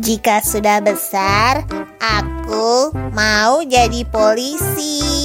Jika sudah besar, aku mau jadi polisi.